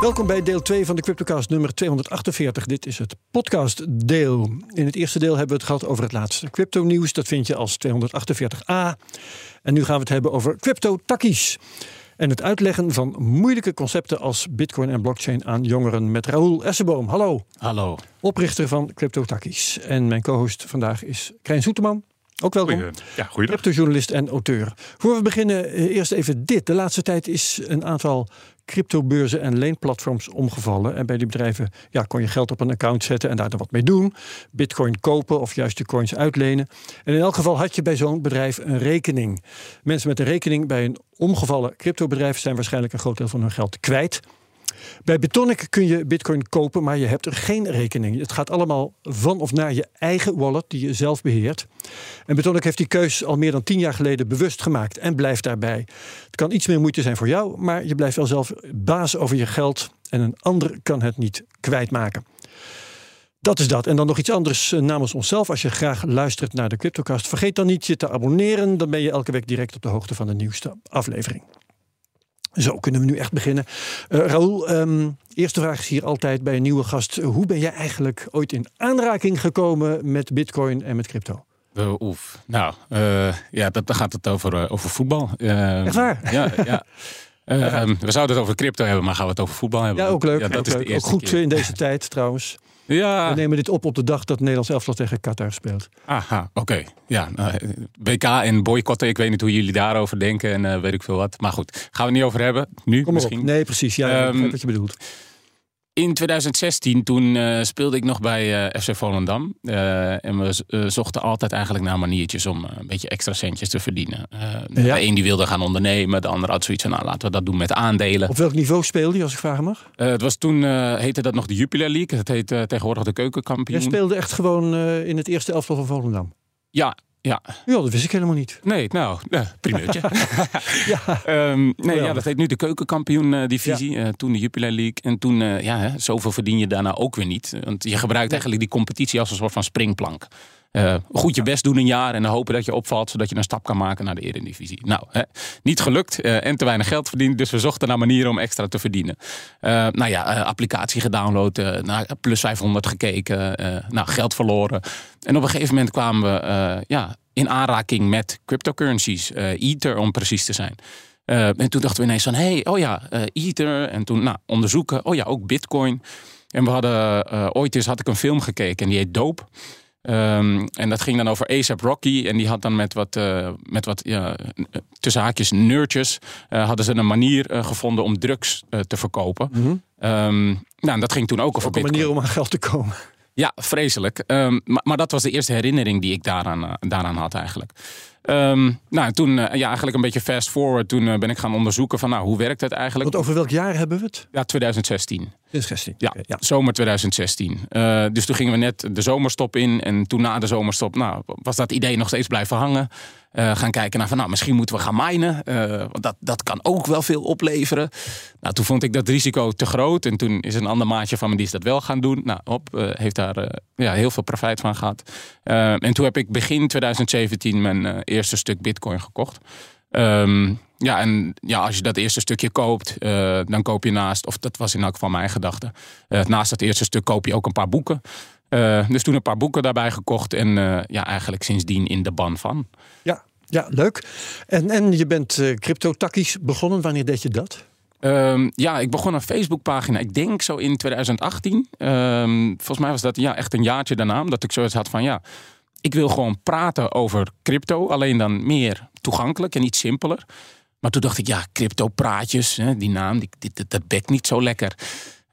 Welkom bij deel 2 van de Cryptocast nummer 248. Dit is het podcastdeel. In het eerste deel hebben we het gehad over het laatste crypto-nieuws. Dat vind je als 248a. En nu gaan we het hebben over crypto-takkies. En het uitleggen van moeilijke concepten als bitcoin en blockchain aan jongeren met Raoul Esseboom. Hallo. Hallo. Oprichter van crypto-takkies. En mijn co-host vandaag is Krijn Soeterman. Ook welkom. Goeie, ja, goeiedag. Cryptojournalist en auteur. Voor we beginnen, eh, eerst even dit. De laatste tijd is een aantal cryptobeurzen en leenplatforms omgevallen. En bij die bedrijven ja, kon je geld op een account zetten en daar dan wat mee doen. Bitcoin kopen of juist de coins uitlenen. En in elk geval had je bij zo'n bedrijf een rekening. Mensen met een rekening bij een omgevallen cryptobedrijf zijn waarschijnlijk een groot deel van hun geld kwijt. Bij Bitonic kun je bitcoin kopen, maar je hebt er geen rekening. Het gaat allemaal van of naar je eigen wallet die je zelf beheert. En Bitonic heeft die keus al meer dan tien jaar geleden bewust gemaakt en blijft daarbij. Het kan iets meer moeite zijn voor jou, maar je blijft wel zelf baas over je geld en een ander kan het niet kwijtmaken. Dat is dat. En dan nog iets anders eh, namens onszelf. Als je graag luistert naar de Cryptocast, vergeet dan niet je te abonneren. Dan ben je elke week direct op de hoogte van de nieuwste aflevering. Zo kunnen we nu echt beginnen. Uh, Raoul, ehm, eerste vraag is hier altijd bij een nieuwe gast. Hoe ben jij eigenlijk ooit in aanraking gekomen met bitcoin en met crypto? Uh, oef. Nou, uh, ja, dat, dan gaat het over, over voetbal. Echt waar? Ja, ja. Um, we zouden het over crypto hebben, maar gaan we het over voetbal hebben? Ja, ook leuk. Ja, dat ook, is leuk. ook goed keer. in deze tijd trouwens. Ja. We nemen dit op op de dag dat het Nederlands elftal tegen Qatar speelt. Aha, oké. Ja, nou, WK en boycotten, ik weet niet hoe jullie daarover denken en uh, weet ik veel wat. Maar goed, gaan we het niet over hebben. Nu Kom misschien. op. Nee, precies. Ja, ik Ehm, begrijp wat je bedoelt. In 2016, toen uh, speelde ik nog bij uh, FC Volendam. Uh, en we zochten altijd eigenlijk naar maniertjes om een beetje extra centjes te verdienen. Ja. De een die wilde gaan ondernemen, de ander had zoiets van, nou laten we dat doen met aandelen. Op welk niveau speelde je, als ik vragen mag? het was toen, heette dat nog de Jupiler League. Het heet tegenwoordig de keukenkampioen. Jij speelde echt gewoon in het eerste elftal van Volendam? Ja, ja. Ja, dat wist ik helemaal niet. Nee, nou, primeurtje. ja. Um, nee, ja, dat heet nu de keukenkampioen-divisie. Ja. Uh, toen de Jupiler League. En toen, uh, ja, hè, zoveel verdien je daarna ook weer niet. Want je gebruikt eigenlijk die competitie als een soort van springplank. Uh, goed je best doen een jaar en dan hopen dat je opvalt, zodat je een stap kan maken naar de Eredivisie. Nou, hè, niet gelukt uh, en te weinig geld verdiend, dus we zochten naar manieren om extra te verdienen. Uh, nou ja, applicatie gedownload, naar plus 500 gekeken, nou, geld verloren. En op een gegeven moment kwamen we ja, in aanraking met cryptocurrencies, Ether om precies te zijn. en toen dachten we ineens van, hey, oh ja, Ether. En toen nou, onderzoeken, oh ja, ook Bitcoin. En we hadden, ooit eens had ik een film gekeken en die heet Dope. Um, en dat ging dan over ASAP Rocky. En die had dan met wat, uh, met wat ja, tussen haakjes nerdjes... Uh, hadden ze een manier uh, gevonden om drugs te verkopen. Mm -hmm. um, nou, dat ging toen ook over ook een Bitcoin. manier om aan geld te komen. Ja, vreselijk. Um, maar, maar, dat was de eerste herinnering die ik daaraan, daaraan had eigenlijk. Um, nou, toen uh, ja, eigenlijk een beetje fast forward. Toen uh, ben ik gaan onderzoeken van nou, hoe werkt het eigenlijk. Want over welk jaar hebben we het? Ja, 2016. 2016. Ja, ja. zomer 2016. Uh, dus toen gingen we net de zomerstop in. En toen na de zomerstop nou, was dat idee nog steeds blijven hangen. Uh, gaan kijken naar van nou, misschien moeten we gaan minen. Uh, want dat, dat kan ook wel veel opleveren. Nou, toen vond ik dat risico te groot. En toen is een ander maatje van me die is dat wel gaan doen. Nou, op, uh, heeft daar ja, heel veel profijt van gehad. en toen heb ik begin 2017 mijn eerste stuk bitcoin gekocht. Um, ja, en ja, als je dat eerste stukje koopt, uh, dan koop je naast, of dat was in elk geval mijn gedachte, uh, naast dat eerste stuk koop je ook een paar boeken. Uh, dus toen een paar boeken daarbij gekocht en ja, eigenlijk sindsdien in de ban van. Ja, ja leuk. En, en je bent crypto-takkies begonnen. Wanneer deed je dat? Um, ja, ik begon een Facebookpagina. Ik denk zo in 2018. Um, volgens mij was dat ja, echt een jaartje daarna. Omdat ik zoiets had van ja, ik wil gewoon praten over crypto. Alleen dan meer toegankelijk en iets simpeler. Maar toen dacht ik, ja, crypto-praatjes, hè, die naam, die, die, dat, dat bekt niet zo lekker.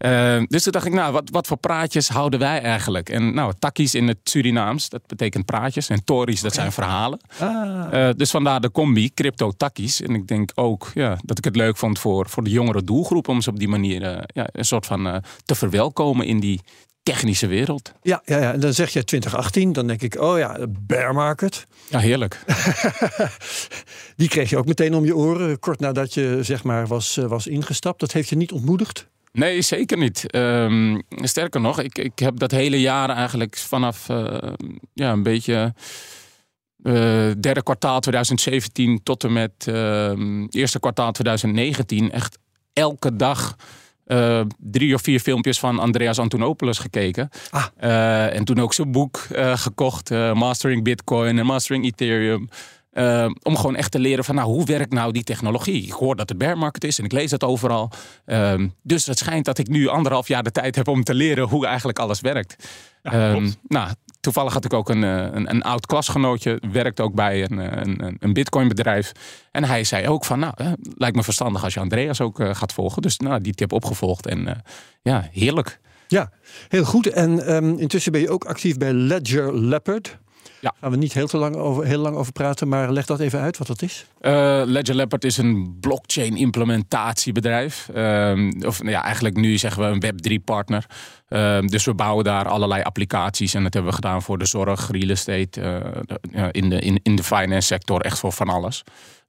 Uh, dus toen dacht ik, nou, wat, wat voor praatjes houden wij eigenlijk? En nou, takkies in het Surinaams, dat betekent praatjes. En tories, dat zijn verhalen. Ah. Uh, dus vandaar de combi, crypto-takkies. En ik denk ook ja, dat ik het leuk vond voor, voor de jongere doelgroep... om ze op die manier uh, ja, een soort van te verwelkomen in die technische wereld. Ja, ja, ja, en dan zeg je 2018, dan denk ik, oh ja, bear market. Ja, heerlijk. Die kreeg je ook meteen om je oren, kort nadat je zeg maar was, eh, was ingestapt. Dat heeft je niet ontmoedigd? Nee, zeker niet. Ehm, sterker nog, ik, ik heb dat hele jaar eigenlijk vanaf uh, ja, een beetje uh, derde kwartaal 2017 tot en met uh, eerste kwartaal 2019 echt elke dag uh, drie of vier filmpjes van Andreas Antonopoulos gekeken. Ah. Uh, en toen ook zijn boek uh, gekocht, Mastering Bitcoin en Mastering Ethereum. om gewoon echt te leren van nou, hoe werkt nou die technologie? Ik hoor dat het bear market is en ik lees dat overal. Ehm, dus het schijnt dat ik nu anderhalf jaar de tijd heb om te leren hoe eigenlijk alles werkt. Ja, um, nou, toevallig had ik ook een, een, een oud klasgenootje, werkt ook bij een, een, een bitcoin bedrijf. En hij zei ook van, nou, lijkt me verstandig als je Andreas ook uh, gaat volgen. Dus nou, die tip opgevolgd en uh, ja, heerlijk. Ja, heel goed. En um, intussen ben je ook actief bij Ledger Leopard. Ja. Gaan we niet heel, te lang over, heel lang over praten, maar leg dat even uit wat dat is. Uh, Ledger Leopard is een blockchain implementatiebedrijf. Uh, of ja, eigenlijk nu zeggen we een Web3 partner. Uh, dus we bouwen daar allerlei applicaties. En dat hebben we gedaan voor de zorg, real estate, uh, in, de, in, in de finance sector, echt voor van alles.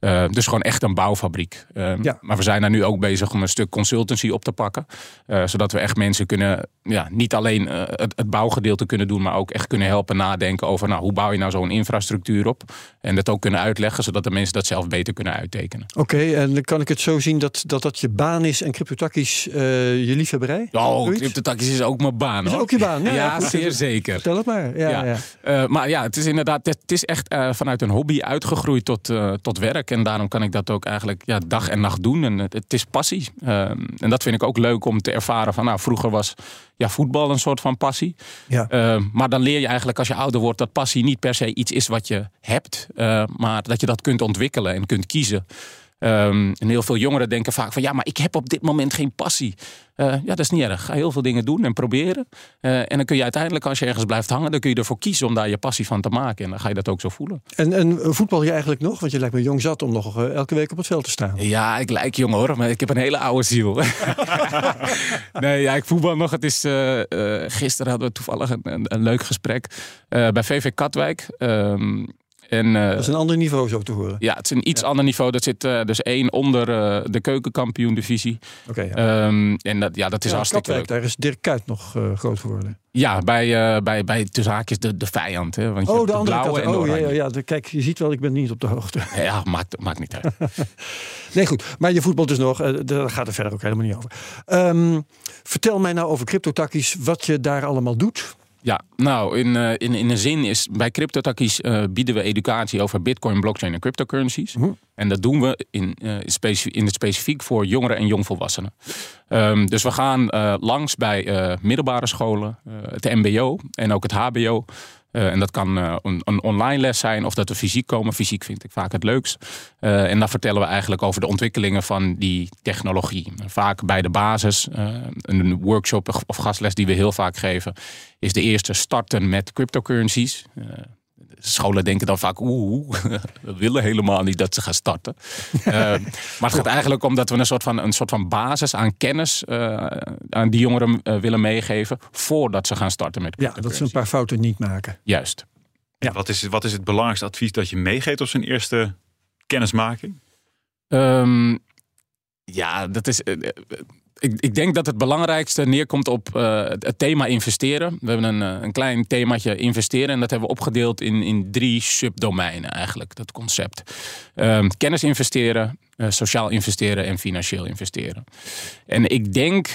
Uh, dus gewoon echt een bouwfabriek. Uh, ja. Maar we zijn daar nu ook bezig om een stuk consultancy op te pakken. Uh, zodat we echt mensen kunnen, ja, niet alleen het, het, bouwgedeelte kunnen doen, maar ook echt kunnen helpen nadenken over nou, hoe bouw je nou zo'n infrastructuur op. En dat ook kunnen uitleggen, zodat de mensen dat zelf beter kunnen uittekenen. Oké, okay, en dan kan ik het zo zien dat dat, dat je baan is en CryptoTakkies je liefhebberij? Oh, CryptoTakkies is ook mijn baan. Is ook je baan? Ja, ja zeer zeker. Vertel het maar. Ja, ja. ja. maar ja, het is inderdaad, het is echt vanuit een hobby uitgegroeid tot, tot werk. En daarom kan ik dat ook eigenlijk ja, dag en nacht doen. En het, het is passie. En dat vind ik ook leuk om te ervaren. Van, nou, vroeger was ja, voetbal een soort van passie. Ja. Maar dan leer je eigenlijk als je ouder wordt dat passie niet per se iets is wat je hebt. Maar dat je dat kunt ontwikkelen en kunt kiezen. Um, en heel veel jongeren denken vaak van ja, maar ik heb op dit moment geen passie. Uh, ja, dat is niet erg. Ga heel veel dingen doen en proberen. Uh, en dan kun je uiteindelijk, als je ergens blijft hangen, dan kun je ervoor kiezen om daar je passie van te maken. En dan ga je dat ook zo voelen. En, en voetbal je eigenlijk nog? Want je lijkt me jong zat om nog uh, elke week op het veld te staan. Ja, ik lijk jong hoor, maar ik heb een hele oude ziel. nee, ja, ik voetbal nog. Het is, gisteren hadden we toevallig een, een, een leuk gesprek bij VV Katwijk. Um, en, uh, dat is een ander niveau zo te horen. Ja, het is een iets ja. ander niveau. Dat zit uh, dus één onder uh, de keukenkampioen divisie. Oké. Okay, um, en dat, ja, dat is ja, hartstikke Katwijk, leuk. Daar is Dirk Kuyt nog groot geworden. Ja, bij, bij, bij tussen haakjes de, de vijand. Hè? Want je oh, de, andere blauwe kant. en oh, de ja, ja, ja. Kijk, je ziet wel, ik ben niet op de hoogte. Ja, maakt, maakt niet uit. nee, goed. Maar je voetbal dus nog. daar gaat er verder ook helemaal niet over. Um, vertel mij nou over CryptoTakkies, wat je daar allemaal doet. Ja, nou, in, uh, in, in een zin is bij CryptoTakkies uh, bieden we educatie over Bitcoin, blockchain en cryptocurrencies. Mm -hmm. En dat doen we in, uh, in het specifiek voor jongeren en jongvolwassenen. Um, dus we gaan langs bij middelbare scholen, het MBO en ook het HBO. Uh, en dat kan uh, een, een, online les zijn of dat we fysiek komen. Fysiek vind ik vaak het leukst. Uh, en dan vertellen we eigenlijk over de ontwikkelingen van die technologie. Vaak bij de basis, een workshop of gastles die we heel vaak geven, is de eerste starten met cryptocurrencies scholen denken dan vaak, oeh, we willen helemaal niet dat ze gaan starten. uh, maar het gaat eigenlijk om dat we een soort van, een soort van basis aan kennis uh, aan die jongeren uh, willen meegeven voordat ze gaan starten met Ja, dat ze een paar fouten niet maken. Juist. Ja. Wat, is, wat is het belangrijkste advies dat je meegeeft op zijn eerste kennismaking? Um, ja, dat is ik, ik, denk dat het belangrijkste neerkomt op uh, het, thema investeren. We hebben een, uh, een klein themaatje investeren en dat hebben we opgedeeld in, in drie subdomeinen eigenlijk, dat concept. Um, kennis investeren, uh, sociaal investeren en financieel investeren. En ik denk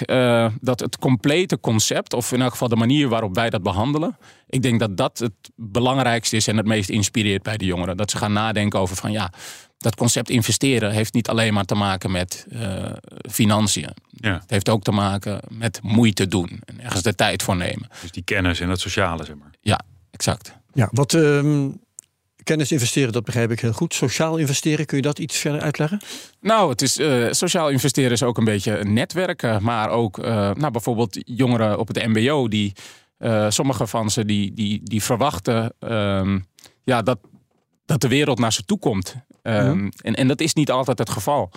dat het complete concept, of in elk geval de manier waarop wij dat behandelen, ik denk dat dat het belangrijkste is en het meest inspireert bij de jongeren. Dat ze gaan nadenken over van ja, dat concept investeren heeft niet alleen maar te maken met uh, financiën. Ja. Het heeft ook te maken met moeite doen en ergens de tijd voor nemen. Dus die kennis en het sociale, zeg maar. Ja, exact. Ja, wat um, kennis investeren, dat begrijp ik heel goed. Sociaal investeren, kun je dat iets verder uitleggen? Nou, het is, uh, sociaal investeren is ook een beetje netwerken, maar ook uh, nou, bijvoorbeeld jongeren op het MBO die sommige van ze die, die, die verwachten um, ja, dat, dat de wereld naar ze toe komt. Um, mm. en, en dat is niet altijd het geval.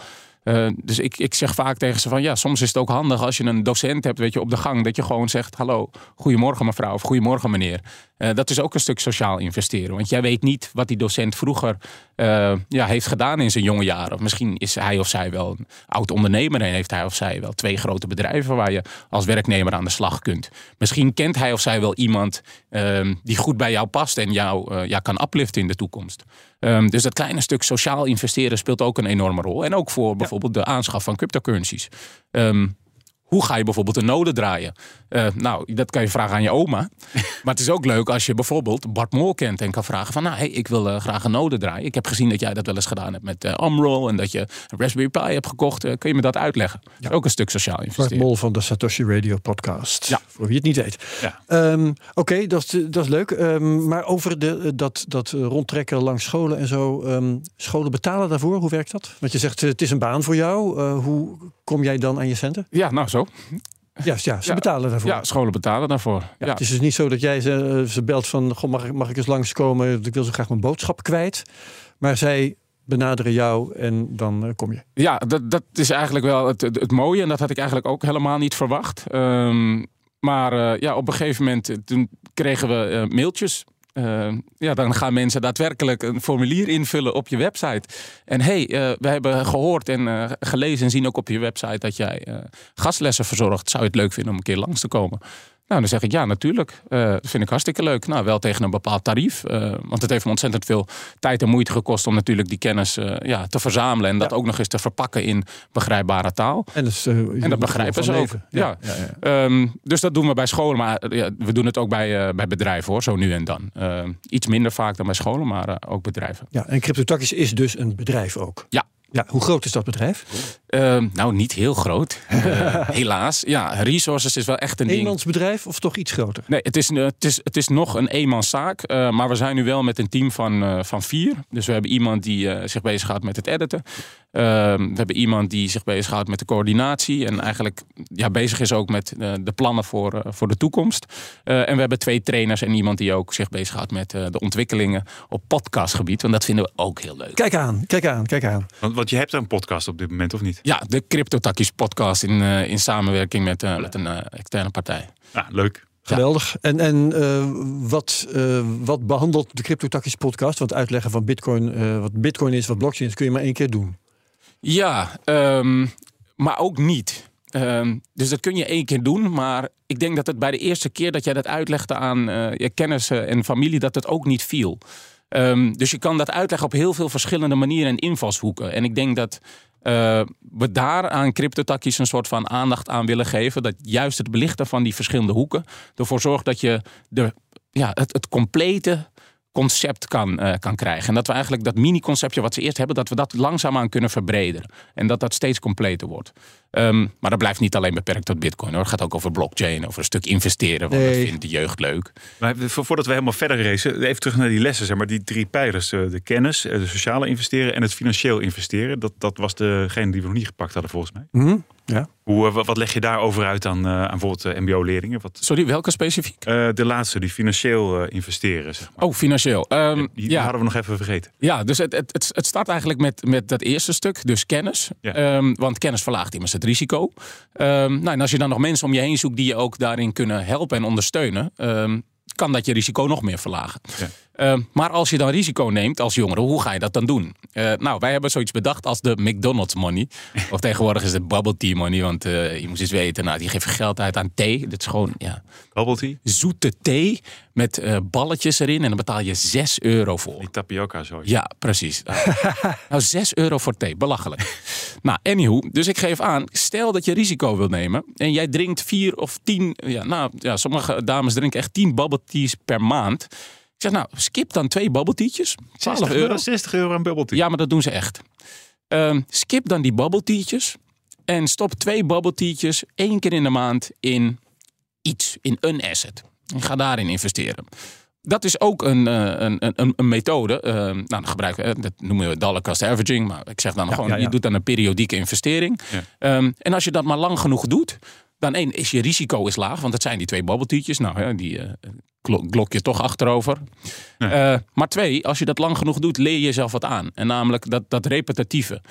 Uh, dus ik, ik zeg vaak tegen ze van ja, soms is het ook handig als je een docent hebt, weet je, op de gang, dat je gewoon zegt: Hallo, goedemorgen mevrouw of goedemorgen meneer. Uh, dat is ook een stuk sociaal investeren. Want jij weet niet wat die docent vroeger uh, ja, heeft gedaan in zijn jonge jaren. Of misschien is hij of zij wel een oud ondernemer en heeft hij of zij wel twee grote bedrijven waar je als werknemer aan de slag kunt. Misschien kent hij of zij wel iemand ehm, die goed bij jou past en jou ja, kan upliften in de toekomst. Um, dus dat kleine stuk sociaal investeren speelt ook een enorme rol. En ook voor de aanschaf van cryptocurrencies. Um, hoe ga je bijvoorbeeld een node draaien? Uh, nou, dat kan je vragen aan je oma. maar het is ook leuk als je bijvoorbeeld Bart Moor kent en kan vragen van... nou, hey, ik wil uh, graag een node draaien. Ik heb gezien dat jij dat wel eens gedaan hebt met uh, Amroll... en dat je een Raspberry Pi hebt gekocht. kun je me dat uitleggen? Ja. ook een stuk sociaal investeren. Bart Mol van de Satoshi Radio podcast. Ja. Voor wie het niet weet. Ja. Um, Oké, okay, dat, dat is leuk. Um, maar over de, dat, dat rondtrekken langs scholen en zo... Um, scholen betalen daarvoor, hoe werkt dat? Want je zegt, het is een baan voor jou. hoe kom jij dan aan je centen? Ja, nou zo. Ja, ja, ze betalen daarvoor. Ja, scholen betalen daarvoor. Ja, Het is dus niet zo dat jij ze, ze belt van... Goh, mag, ik, mag ik eens langskomen? Ik wil zo graag mijn boodschap kwijt. Maar zij benaderen jou en dan uh, kom je. Ja, dat, dat is eigenlijk wel het, het, het, mooie. En dat had ik eigenlijk ook helemaal niet verwacht. Um, maar uh, ja, op een gegeven moment toen kregen we uh, mailtjes uh, ja, dan gaan mensen daadwerkelijk een formulier invullen op je website. En hey, uh, we hebben gehoord en uh, gelezen en zien ook op je website dat jij gastlessen verzorgt. Zou je het leuk vinden om een keer langs te komen? Nou, dan zeg ik ja, natuurlijk. Uh, dat vind ik hartstikke leuk. Nou, wel tegen een bepaald tarief. Uh, want het heeft me ontzettend veel tijd en moeite gekost om natuurlijk die kennis uh, ja, te verzamelen. En dat ook nog eens te verpakken in begrijpbare taal. En, dus, en dat begrijpen ze ook. Ja. um, dus dat doen we bij scholen. Maar we doen het ook bij, bij bedrijven hoor, zo nu en dan. iets minder vaak dan bij scholen, maar ook bedrijven. Ja, en CryptoTakis is dus een bedrijf ook. Ja, ja, hoe groot is dat bedrijf? Uh, nou, niet heel groot. Uh, helaas. Ja, Resources is wel echt een ding. Eenmansbedrijf of toch iets groter? Nee, het is, het is, het is nog een eenmanszaak. Uh, maar we zijn nu wel met een team van, van vier. Dus we hebben iemand die zich bezighoudt met het editen. Ehm, we hebben iemand die zich bezighoudt met de coördinatie. En eigenlijk ja, bezig is ook met de plannen voor, voor de toekomst. en we hebben twee trainers en iemand die ook zich bezighoudt met de ontwikkelingen op podcastgebied. Want dat vinden we ook heel leuk. Kijk aan, kijk aan, kijk aan. Want, want je hebt een podcast op dit moment, of niet? Ja, de CryptoTakkies podcast in, uh, in samenwerking met, uh, met een uh, externe partij. Ja, leuk. Geweldig. Ja. En, en wat, wat behandelt de CryptoTakkies podcast? Want uitleggen van Bitcoin, wat Bitcoin is, wat blockchain is, kun je maar één keer doen. Ja, um, maar ook niet. Um, dus dat kun je één keer doen, maar ik denk dat het bij de eerste keer dat jij dat uitlegde aan je kennissen en familie, dat het ook niet viel. Um, dus je kan dat uitleggen op heel veel verschillende manieren en invalshoeken. En ik denk dat uh, we daar aan cryptotakkies een soort van aandacht aan willen geven. Dat juist het belichten van die verschillende hoeken ervoor zorgt dat je de, ja, het, het complete concept kan, uh, kan krijgen. En dat we eigenlijk dat mini-conceptje wat ze eerst hebben, dat we dat langzaamaan kunnen verbreden. En dat dat steeds completer wordt. Um, maar dat blijft niet alleen beperkt tot bitcoin hoor. Het gaat ook over blockchain, over een stuk investeren. Want nee. dat vindt de jeugd leuk. Maar voordat we helemaal verder racen, even terug naar die lessen. Zeg maar, die drie pijlers. Eh, de kennis, de sociale investeren en het financieel investeren. Dat, dat was degene die we nog niet gepakt hadden volgens mij. Mm -hmm. Ja. Hoe, eh, wat leg je daarover uit aan, aan bijvoorbeeld mbo-leerlingen? Sorry, welke specifiek? Uh, de laatste, die financieel investeren. Zeg maar. Oh, financieel. Um, die ja. hadden we nog even vergeten. Ja, dus het, het, het start eigenlijk met, met dat eerste stuk, dus kennis. Ja. Um, want kennis verlaagt immers het risico. Um, nou, en als je dan nog mensen om je heen zoekt die je ook daarin kunnen helpen en ondersteunen, kan dat je risico nog meer verlagen. Ja. Uh, maar als je dan risico neemt als jongere, hoe ga je dat dan doen? Uh, nou, wij hebben zoiets bedacht als de McDonald's money. of tegenwoordig is het bubble tea money. Want uh, je moet eens weten, nou, die geven geld uit aan thee. Dat is gewoon, ja... Bubble tea? Zoete thee met balletjes erin. En dan betaal je 6 euro voor. Die tapioca zo. Ja, precies. nou, 6 euro voor thee. Belachelijk. nou, anywho. Dus ik geef aan, stel dat je risico wil nemen. En jij drinkt vier of tien... Ja, nou, ja, sommige dames drinken echt 10 bubble teas per maand. Ik zeg, nou, skip dan twee babbeltietjes. 12 euro. 60 euro aan babbeltie. Ja, maar dat doen ze echt. Um, skip dan die babbeltietjes. En stop twee babbeltietjes één keer in de maand in iets, in een asset. En ga daarin investeren. Dat is ook een, een, een, een methode. Uh, nou, dan gebruiken we, dat noemen we dollar cost averaging. Maar ik zeg dan Ja, gewoon, ja, ja. je doet dan een periodieke investering. Um, en als je dat maar lang genoeg doet, dan één, is je risico is laag. Want dat zijn die twee babbeltietjes. Nou, ja, die uh, glok je toch achterover. Uh, maar twee, als je dat lang genoeg doet, leer je jezelf wat aan. En namelijk dat, dat repetitieve.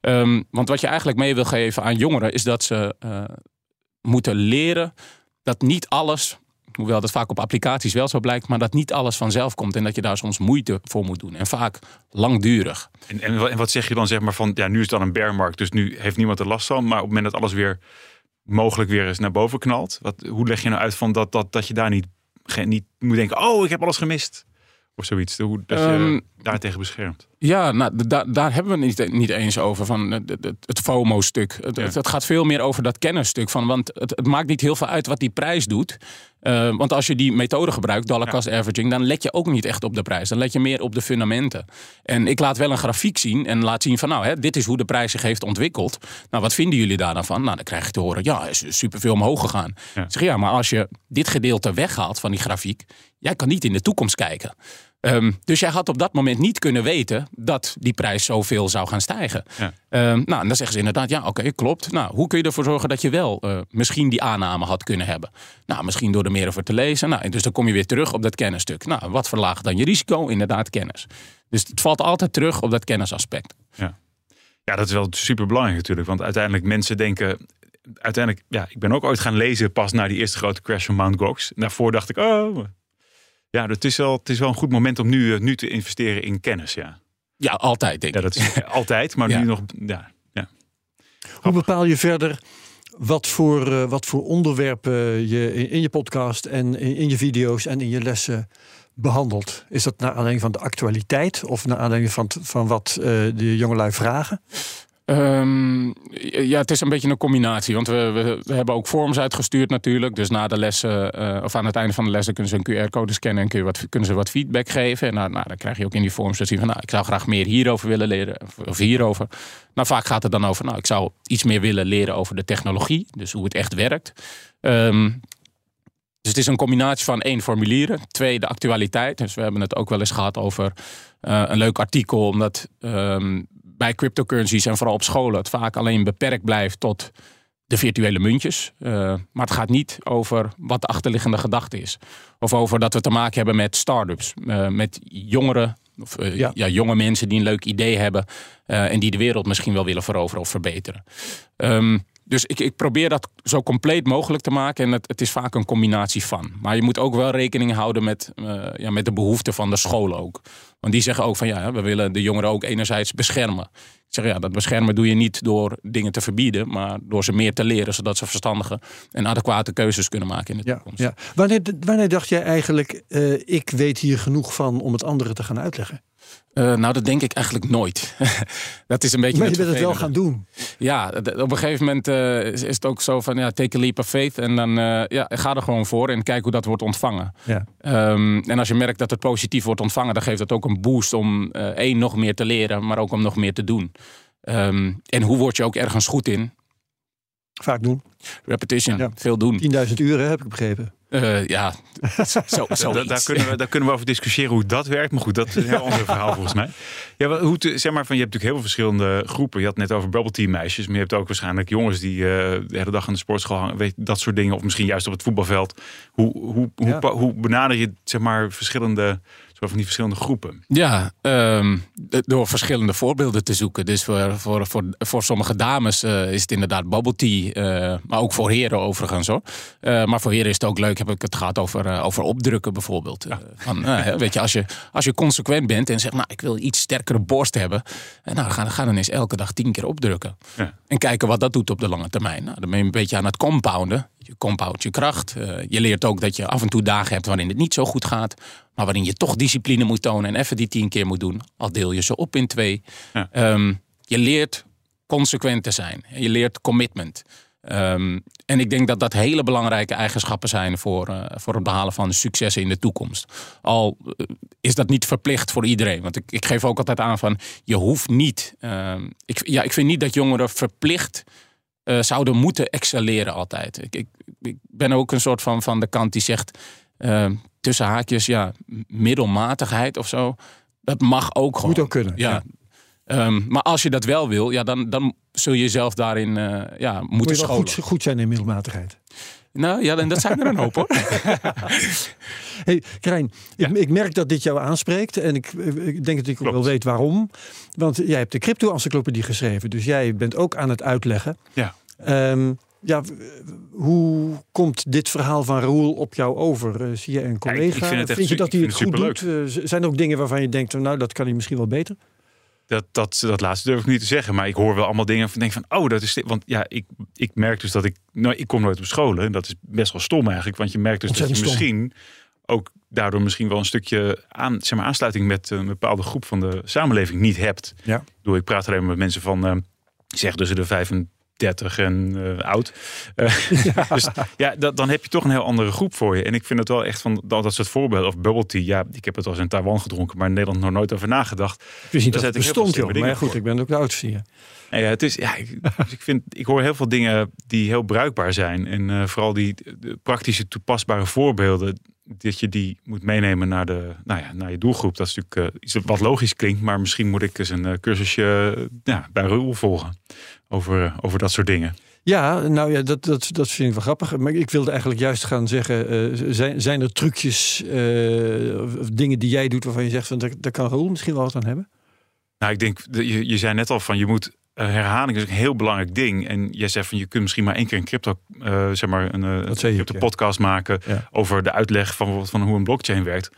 Um, want wat je eigenlijk mee wil geven aan jongeren... is dat ze uh, moeten leren dat niet alles hoewel dat vaak op applicaties wel zo blijkt, maar dat niet alles vanzelf komt en dat je daar soms moeite voor moet doen. En vaak langdurig. En, en wat zeg je dan zeg maar van, ja, nu is het dan een bearmarkt, dus nu heeft niemand er last van, maar op het moment dat alles weer mogelijk weer eens naar boven knalt, wat, hoe leg je nou uit van dat, dat, dat je daar niet, niet moet denken, oh, ik heb alles gemist? Of zoiets, hoe dat je um, daar tegen beschermt. Ja, nou, daar hebben we het niet, niet eens over, van het, het FOMO-stuk. Het, het, gaat veel meer over dat kennisstuk. Van, want het, het, maakt niet heel veel uit wat die prijs doet. Uh, want als je die methode gebruikt, dollar cost averaging, dan let je ook niet echt op de prijs. Dan let je meer op de fundamenten. En ik laat wel een grafiek zien en laat zien van nou, hè, dit is hoe de prijs zich heeft ontwikkeld. Nou, wat vinden jullie daar dan van? Nou, dan krijg je te horen, ja, is superveel omhoog gegaan. Ja. Ik zeg ja, maar als je dit gedeelte weghaalt van die grafiek, jij kan niet in de toekomst kijken. Um, dus jij had op dat moment niet kunnen weten dat die prijs zoveel zou gaan stijgen. Ja. Um, nou, en dan zeggen ze inderdaad, ja, oké, klopt. Nou, hoe kun je ervoor zorgen dat je wel uh, misschien die aanname had kunnen hebben? Nou, misschien door er meer over te lezen. Nou, dus dan kom je weer terug op dat kennisstuk. Nou, wat verlaagt dan je risico? Inderdaad, kennis. Dus het valt altijd terug op dat kennisaspect. Ja, ja dat is wel super belangrijk natuurlijk. Want uiteindelijk mensen denken, uiteindelijk, ja, ik ben ook ooit gaan lezen pas na die eerste grote crash van Mount Gox. Daarvoor dacht ik, oh, ja, het is wel, het is wel een goed moment om nu, eh, nu te investeren in kennis, ja. Ja, altijd denk ik. Ja, dat is altijd, maar nu nog, ja, ja. Hoe bepaal je verder wat voor, uh, wat voor onderwerpen je in, in, je podcast en in, in je video's en in je lessen behandelt? Is dat naar aanleiding van de actualiteit of naar aanleiding van, van wat uh, de jongelui vragen? Um, ja, het is een beetje een combinatie. Want we, we, hebben ook forms uitgestuurd natuurlijk. Dus na de lessen, uh, of aan het einde van de lessen kunnen ze een QR-code scannen en wat, kunnen ze wat feedback geven. En nou, nou, dan krijg je ook in die forms te zien van nou, ik zou graag meer hierover willen leren. Of, hierover. Nou, vaak gaat het dan over, nou, ik zou iets meer willen leren over de technologie. Dus hoe het echt werkt. Um, dus het is een combinatie van één, formulieren. Twee, de actualiteit. Dus we hebben het ook wel eens gehad over uh, een leuk artikel. Omdat um, bij cryptocurrencies en vooral op scholen het vaak alleen beperkt blijft tot de virtuele muntjes. Uh, maar het gaat niet over wat de achterliggende gedachte is. Of over dat we te maken hebben met start-ups. Uh, met jongeren, of uh, ja. ja. jonge mensen die een leuk idee hebben. en die de wereld misschien wel willen veroveren of verbeteren. Um, dus ik, ik, probeer dat zo compleet mogelijk te maken. En het, het, is vaak een combinatie van. Maar je moet ook wel rekening houden met, uh, ja, met de behoeften van de scholen ook. Want die zeggen ook van ja, we willen de jongeren ook enerzijds beschermen. Ik zeg ja, dat beschermen doe je niet door dingen te verbieden, maar door ze meer te leren, zodat ze verstandige en adequate keuzes kunnen maken in de toekomst. Ja. Wanneer, wanneer dacht jij eigenlijk, uh, ik weet hier genoeg van om het anderen te gaan uitleggen? Uh, nou, dat denk ik eigenlijk nooit. dat is een beetje. Maar je wilt het wel gaan doen. Ja, op een gegeven moment uh, is, is, het ook zo van ja, take a leap of faith. En dan uh, ja, ga er gewoon voor en kijk hoe dat wordt ontvangen. Ja. Um, en als je merkt dat het positief wordt ontvangen, dan geeft dat ook een boost om één nog meer te leren, maar ook om nog meer te doen. Um, en hoe word je ook ergens goed in? Vaak doen. Repetition, ja. veel doen. 10.000 uren heb ik begrepen. Uh, ja, zo, zo da, daar, kunnen we, daar kunnen we over discussiëren hoe dat werkt. Maar goed, dat is een heel ander verhaal volgens mij. Ja, hoe te, zeg maar van, je hebt natuurlijk heel veel verschillende groepen. Je had net over bubble team meisjes. Maar je hebt ook waarschijnlijk jongens die uh, de hele dag aan de sportschool hangen. Weet, dat soort dingen. Of misschien juist op het voetbalveld. Hoe, hoe, ja. hoe, hoe benader je zeg maar verschillende zo van die verschillende groepen. Ja, um, door verschillende voorbeelden te zoeken. Dus voor, voor, voor, voor sommige dames uh, is het inderdaad bubble tea. Uh, maar ook voor heren overigens hoor. Uh, maar voor heren is het ook leuk, heb ik het gehad over, over opdrukken bijvoorbeeld. Ja. Van, weet je, als je, als je consequent bent en zegt, nou ik wil iets sterkere borst hebben. Nou, ga, ga dan eens elke dag tien keer opdrukken. Ja. En kijken wat dat doet op de lange termijn. Nou, dan ben je een beetje aan het compounden. Je compound je kracht. je leert ook dat je af en toe dagen hebt waarin het niet zo goed gaat. Maar waarin je toch discipline moet tonen en even die tien keer moet doen. Al deel je ze op in twee. Ja. Um, je leert consequent te zijn. Je leert commitment. Um, en ik denk dat dat hele belangrijke eigenschappen zijn voor, uh, voor het behalen van successen in de toekomst. Al uh, is dat niet verplicht voor iedereen. Want ik, ik geef ook altijd aan van je hoeft niet. Uh, ik, ja, ik vind niet dat jongeren verplicht uh, zouden moeten excelleren altijd. Ik, ik, ik ben ook een soort van van de kant die zegt tussen haakjes, ja, middelmatigheid of zo. Dat mag ook gewoon. Moet ook kunnen. Ja. Ehm, maar als je dat wel wil, ja, dan, dan zul je jezelf daarin eh, ja, Moet moeten je wel scholen. goed, goed zijn in middelmatigheid. Nou ja, en dat zijn er een hoop hoor. Hey, Krijn, ik, ik merk dat dit jou aanspreekt. En ik, ik denk dat ik ook wel weet waarom. Want jij hebt de crypto-encyclopedie geschreven. Dus jij bent ook aan het uitleggen. Ja. Ehm, ja, hoe komt dit verhaal van Raoul op jou over? Eh, zie je een ik collega? vind het echt je dat hij het goed doet? Eh, zijn er ook dingen waarvan je denkt, nou, dat kan hij misschien wel beter? Dat, dat, dat laatste durf ik niet te zeggen. Maar ik hoor wel allemaal dingen van denk van, oh, dat is dit. Want ja, ik, ik merk dus dat ik, nou, ik kom nooit op scholen. En dat is best wel stom eigenlijk. Want je merkt dus dat je stom. misschien ook daardoor misschien wel een stukje aan, zeg maar, aansluiting met een bepaalde groep van de samenleving niet hebt. Ja. Ik, bedoel, ik praat alleen maar met mensen van, eh, zeg tussen de 35 en eh, oud. Eh, dus ja, dat, dan heb je toch een heel andere groep voor je. En ik vind het wel echt van dat, dat soort voorbeelden. Of bubble tea. Ja, ik heb het al eens in Taiwan gedronken, maar in Nederland nog nooit over nagedacht. Niet Daar dat het bestond, joh. Maar ja, goed, voor. ik ben ook de oudste hier. Ja, ja, het is, ja, ik, dus ik, vind, ik hoor heel veel dingen die heel bruikbaar zijn. En eh, vooral die de praktische toepasbare voorbeelden. Dat je die moet meenemen naar, de, nou ja, naar je doelgroep. Dat is natuurlijk iets wat logisch klinkt. Maar misschien moet ik eens een cursusje ja, bij Ruel volgen. Over, over dat soort dingen. Ja, nou ja, dat, dat, dat vind ik wel grappig. Maar ik wilde eigenlijk juist gaan zeggen: eh, zijn, zijn er trucjes eh, of, of dingen die jij doet waarvan je zegt van daar, daar kan Raoul misschien wel wat aan hebben? Nou, ik denk, de- je, je zei net al van je moet. eh, herhaling is een heel belangrijk ding. En jij zegt van je kunt misschien maar één keer een crypto, zeg maar, een, ook, crypto ja. podcast maken Ja. over de uitleg van, bijvoorbeeld van hoe een blockchain werkt.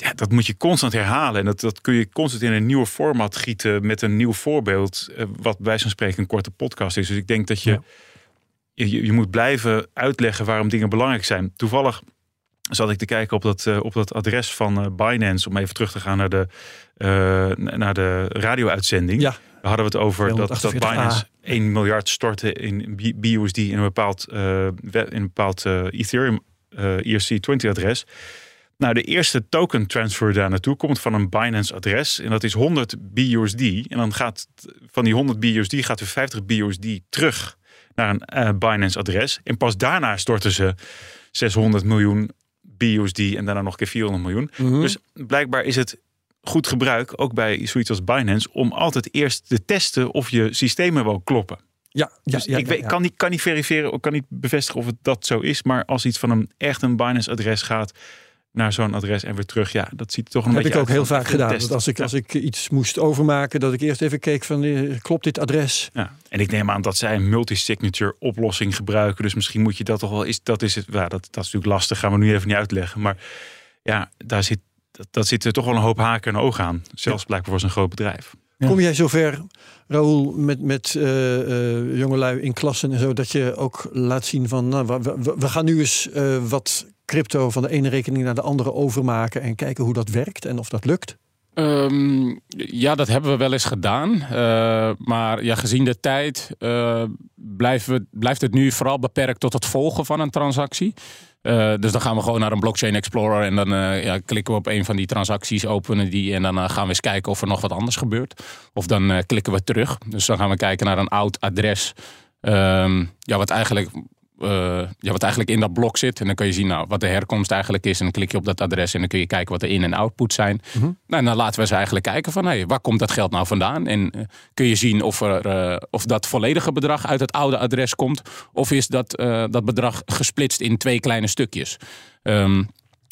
Ja, dat moet je constant herhalen. En dat, dat kun je constant in een nieuw format gieten met een nieuw voorbeeld. eh, wat bij zo'n spreken een korte podcast is. Dus ik denk dat je, Ja. je, je moet blijven uitleggen waarom dingen belangrijk zijn. Toevallig zat ik te kijken op dat, eh, op dat adres van eh, Binance. Om even terug te gaan naar de, naar de radio-uitzending. Ja. Daar hadden we het over dat, dat 248a. Binance 1 miljard stortte in BUSD in een bepaald, we- in een bepaald eh, Ethereum eh ERC20-adres. Nou, de eerste token transfer daar naartoe komt van een Binance adres. En dat is 100 BUSD. En dan gaat van die 100 BUSD gaat er 50 BUSD terug naar een eh, Binance adres. En pas daarna storten ze 600 miljoen BUSD en daarna nog een keer 400 miljoen. Mhm. Dus blijkbaar is het goed gebruik, ook bij zoiets als Binance, om altijd eerst te testen of je systemen wel kloppen. ja, ja, Dus ja, ik weet, kan, niet, kan niet verifiëren, ik kan niet bevestigen of het dat zo is. Maar als iets van een echt een Binance-adres gaat naar zo'n adres en weer terug, ja, dat ziet toch een heb beetje ik ook heel vaak gedaan. Dat als ik, Ja. als ik iets moest overmaken, dat ik eerst even keek van eh, klopt dit adres? Ja. En ik neem aan dat zij een multi-signature oplossing gebruiken. Dus misschien moet je dat toch wel. Is, dat, is het, ja, dat, dat is natuurlijk lastig, gaan we nu even niet uitleggen. Maar ja, daar zit, dat, dat zit er toch wel een hoop haken en ogen aan. Zelfs blijkbaar voor zo'n groot bedrijf. Ja. Kom jij zover, Raoul, met, met eh, eh, jongelui in klassen en zo, dat je ook laat zien van, nou, we, we- we gaan nu eens eh, wat crypto van de ene rekening naar de andere overmaken en kijken hoe dat werkt en of dat lukt? Ehm, ja, dat hebben we wel eens gedaan. Eh, maar ja, gezien de tijd blijven we, blijft het nu vooral beperkt tot het volgen van een transactie. Eh, dus dan gaan we gewoon naar een blockchain explorer en dan ja, klikken we op een van die transacties, openen die en dan gaan we eens kijken of er nog wat anders gebeurt. Of dan klikken we terug. Dus dan gaan we kijken naar een oud adres. Ehm, ja, wat eigenlijk, ja, wat eigenlijk in dat blok zit. En dan kun je zien nou, wat de herkomst eigenlijk is. En dan klik je op dat adres en dan kun je kijken wat de in- en output zijn. Nou, en dan laten we ze eigenlijk kijken van hey, waar komt dat geld nou vandaan? En eh, kun je zien of, er, eh, of dat volledige bedrag uit het oude adres komt. Of is dat, eh, dat bedrag gesplitst in twee kleine stukjes. Ehm,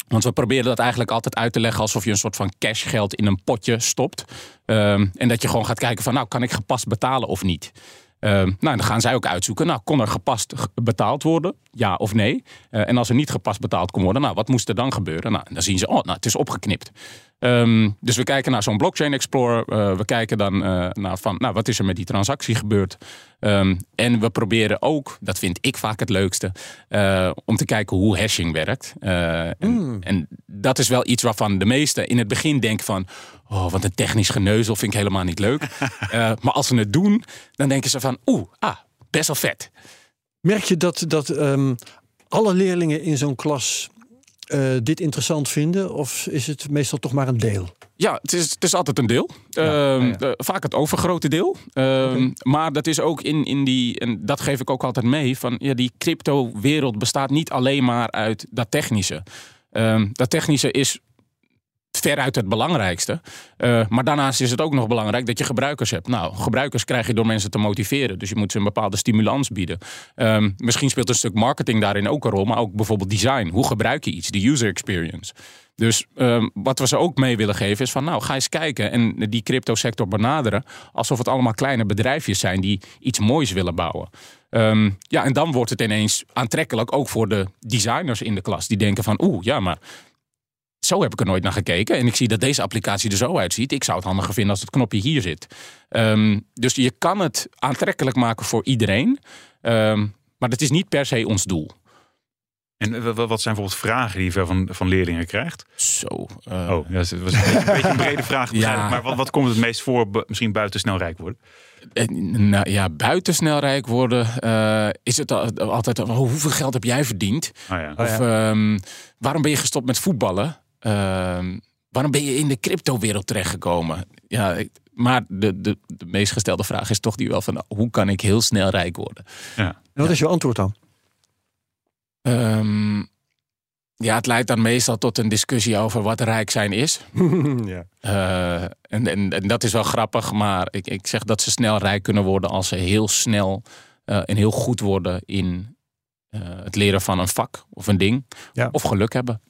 want we proberen dat eigenlijk altijd uit te leggen alsof je een soort van cashgeld in een potje stopt. Ehm, en dat je gewoon gaat kijken van nou kan ik gepast betalen of niet. Ehm, nou, dan gaan zij ook uitzoeken. Nou, kon er gepast betaald worden? Ja of nee? Eh, en als er niet gepast betaald kon worden, nou, wat moest er dan gebeuren? Nou, dan zien ze, oh, nou, het is opgeknipt. Ehm, dus we kijken naar zo'n blockchain explorer. Eh, we kijken dan eh, naar van, nou, wat is er met die transactie gebeurd? Ehm, en we proberen ook, dat vind ik vaak het leukste, eh, om te kijken hoe hashing werkt. En, en dat is wel iets waarvan de meesten in het begin denken van, oh, wat een technisch geneuzel, vind ik helemaal niet leuk. Maar als ze het doen, dan denken ze van, oeh, ah, best wel vet. Merk je dat, dat ehm, alle leerlingen in zo'n klas eh, dit interessant vinden? Of is het meestal toch maar een deel? Ja, het is, het is altijd een deel. Ja, Ehm, ja, ja. eh, vaak het overgrote deel. Ehm, Maar dat is ook in, in die, en dat geef ik ook altijd mee, van ja, die crypto-wereld bestaat niet alleen maar uit dat technische. Ehm, dat technische is veruit het belangrijkste. Uh, maar daarnaast is het ook nog belangrijk dat je gebruikers hebt. Nou, gebruikers krijg je door mensen te motiveren. Dus je moet ze een bepaalde stimulans bieden. Um, misschien speelt een stuk marketing daarin ook een rol. Maar ook bijvoorbeeld design. Hoe gebruik je iets? De user experience. Dus um, wat we ze ook mee willen geven is van nou ga eens kijken en die crypto sector benaderen alsof het allemaal kleine bedrijfjes zijn die iets moois willen bouwen. Um, ja, en dan wordt het ineens aantrekkelijk ook voor de designers in de klas die denken van oeh ja maar zo heb ik er nooit naar gekeken. En ik zie dat deze applicatie er zo uitziet. Ik zou het handiger vinden als het knopje hier zit. Um, dus je kan het aantrekkelijk maken voor iedereen. Um, maar dat is niet per se ons doel. En wat zijn bijvoorbeeld vragen die je van, van leerlingen krijgt? Zo. Uh... Oh, ja, dat was een beetje, een brede vraag. ja. Maar wat, wat komt het meest voor, misschien buiten snel rijk worden? Eh, nou ja, buiten snel rijk worden uh, is het altijd... Oh, hoeveel geld heb jij verdiend? Oh ja. Of um, waarom ben je gestopt met voetballen? Uh, waarom ben je in de crypto-wereld terechtgekomen? Ja, maar de, de, de meest gestelde vraag is toch die wel van... hoe kan ik heel snel rijk worden? Ja. En wat is je antwoord dan? Um, ja, het leidt dan meestal tot een discussie over wat rijk zijn is. ja. Uh, en, en, en, dat is wel grappig, maar ik, ik zeg dat ze snel rijk kunnen worden als ze heel snel uh, en heel goed worden in uh, het leren van een vak of een ding. Ja. Of geluk hebben.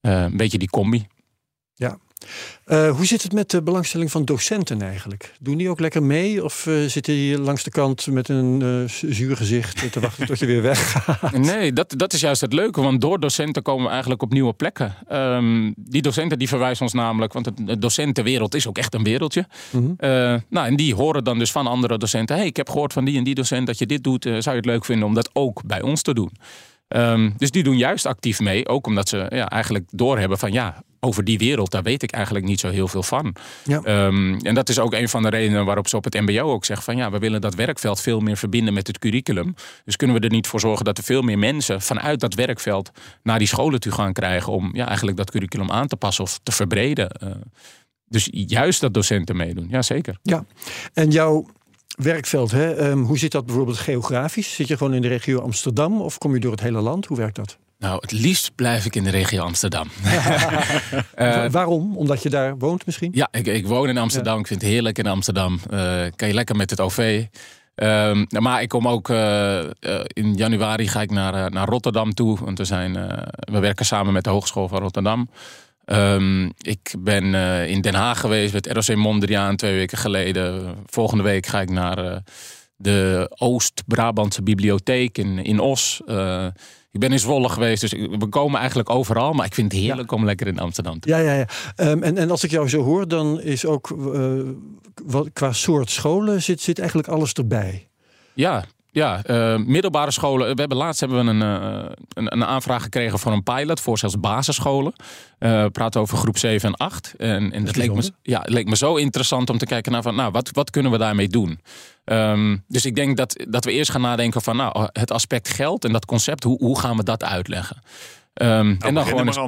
Een beetje die combi. Ja. Uh, hoe zit het met de belangstelling van docenten eigenlijk? Doen die ook lekker mee? Of uh, zitten die langs de kant met een zuur gezicht te wachten tot je weer weggaat? Nee, dat, dat is juist het leuke. Want door docenten komen we eigenlijk op nieuwe plekken. Um, die docenten die verwijzen ons namelijk... want de docentenwereld is ook echt een wereldje. Mm -hmm. nou, en die horen dan dus van andere docenten... hey, ik heb gehoord van die en die docent dat je dit doet. zou je het leuk vinden om dat ook bij ons te doen? Um, dus die doen juist actief mee. Ook omdat ze ja, eigenlijk doorhebben van ja, over die wereld, daar weet ik eigenlijk niet zo heel veel van. Ja. Um, en dat is ook een van de redenen waarop ze op het MBO ook zeggen van ja, we willen dat werkveld veel meer verbinden met het curriculum. Dus kunnen we er niet voor zorgen dat er veel meer mensen vanuit dat werkveld naar die scholen toe gaan krijgen om ja, eigenlijk dat curriculum aan te passen of te verbreden. Uh, dus juist dat docenten meedoen, ja zeker. Ja, en jouw werkveld, hè? Um, hoe zit dat bijvoorbeeld geografisch? Zit je gewoon in de regio Amsterdam of kom je door het hele land? Hoe werkt dat? Nou, het liefst blijf ik in de regio Amsterdam. uh, Waarom? Omdat je daar woont misschien? Ja, ik, ik woon in Amsterdam. Ja. Ik vind het heerlijk in Amsterdam. Uh, kan je lekker met het OV. Um, maar ik kom ook uh, in januari ga ik naar, naar Rotterdam toe. Want we, zijn, we werken samen met de Hogeschool van Rotterdam. Um, ik ben uh, in Den Haag geweest met ROC Mondriaan twee weken geleden. Volgende week ga ik naar uh, de Oost-Brabantse Bibliotheek in, in Os. Uh, ik ben in Zwolle geweest, dus we komen eigenlijk overal. Maar ik vind het heerlijk ja. om lekker in Amsterdam te Ja, ja, ja. Um, en, en als ik jou zo hoor, dan is ook wat, qua soort scholen zit, zit eigenlijk alles erbij. Ja, ja, uh, middelbare scholen. We hebben laatst hebben we een, uh, een, een, aanvraag gekregen voor een pilot voor zelfs basisscholen. Uh, praten over groep 7 en 8. En, en dat leek me, ja, leek me zo interessant om te kijken naar van, nou, wat, wat kunnen we daarmee doen? Um, dus ik denk dat, dat we eerst gaan nadenken van nou, het aspect geld en dat concept, hoe, hoe gaan we dat uitleggen? Um, nou, en dan gewoon eens,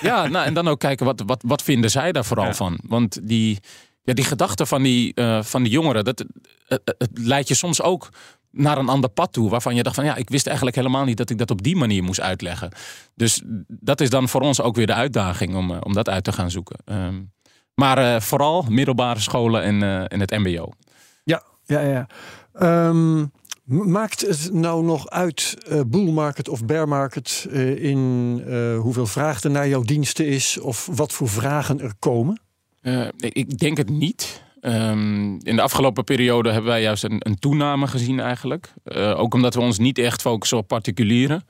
ja, nou, en dan ook kijken wat, wat, wat vinden zij daar vooral ja. van? Want die, ja, die gedachten van die, uh, van die jongeren, dat, het, het leidt je soms ook naar een ander pad toe. Waarvan je dacht van ja, ik wist eigenlijk helemaal niet dat ik dat op die manier moest uitleggen. Dus dat is dan voor ons ook weer de uitdaging om, om dat uit te gaan zoeken. Um, maar uh, vooral middelbare scholen en, uh, en het MBO. Ja, ja, ja. Um, maakt het nou nog uit, uh, bull market of bear market, in hoeveel vraag er naar jouw diensten is of wat voor vragen er komen? ik denk het niet. Um, in de afgelopen periode hebben wij juist een, een toename gezien eigenlijk. Uh, ook omdat we ons niet echt focussen op particulieren.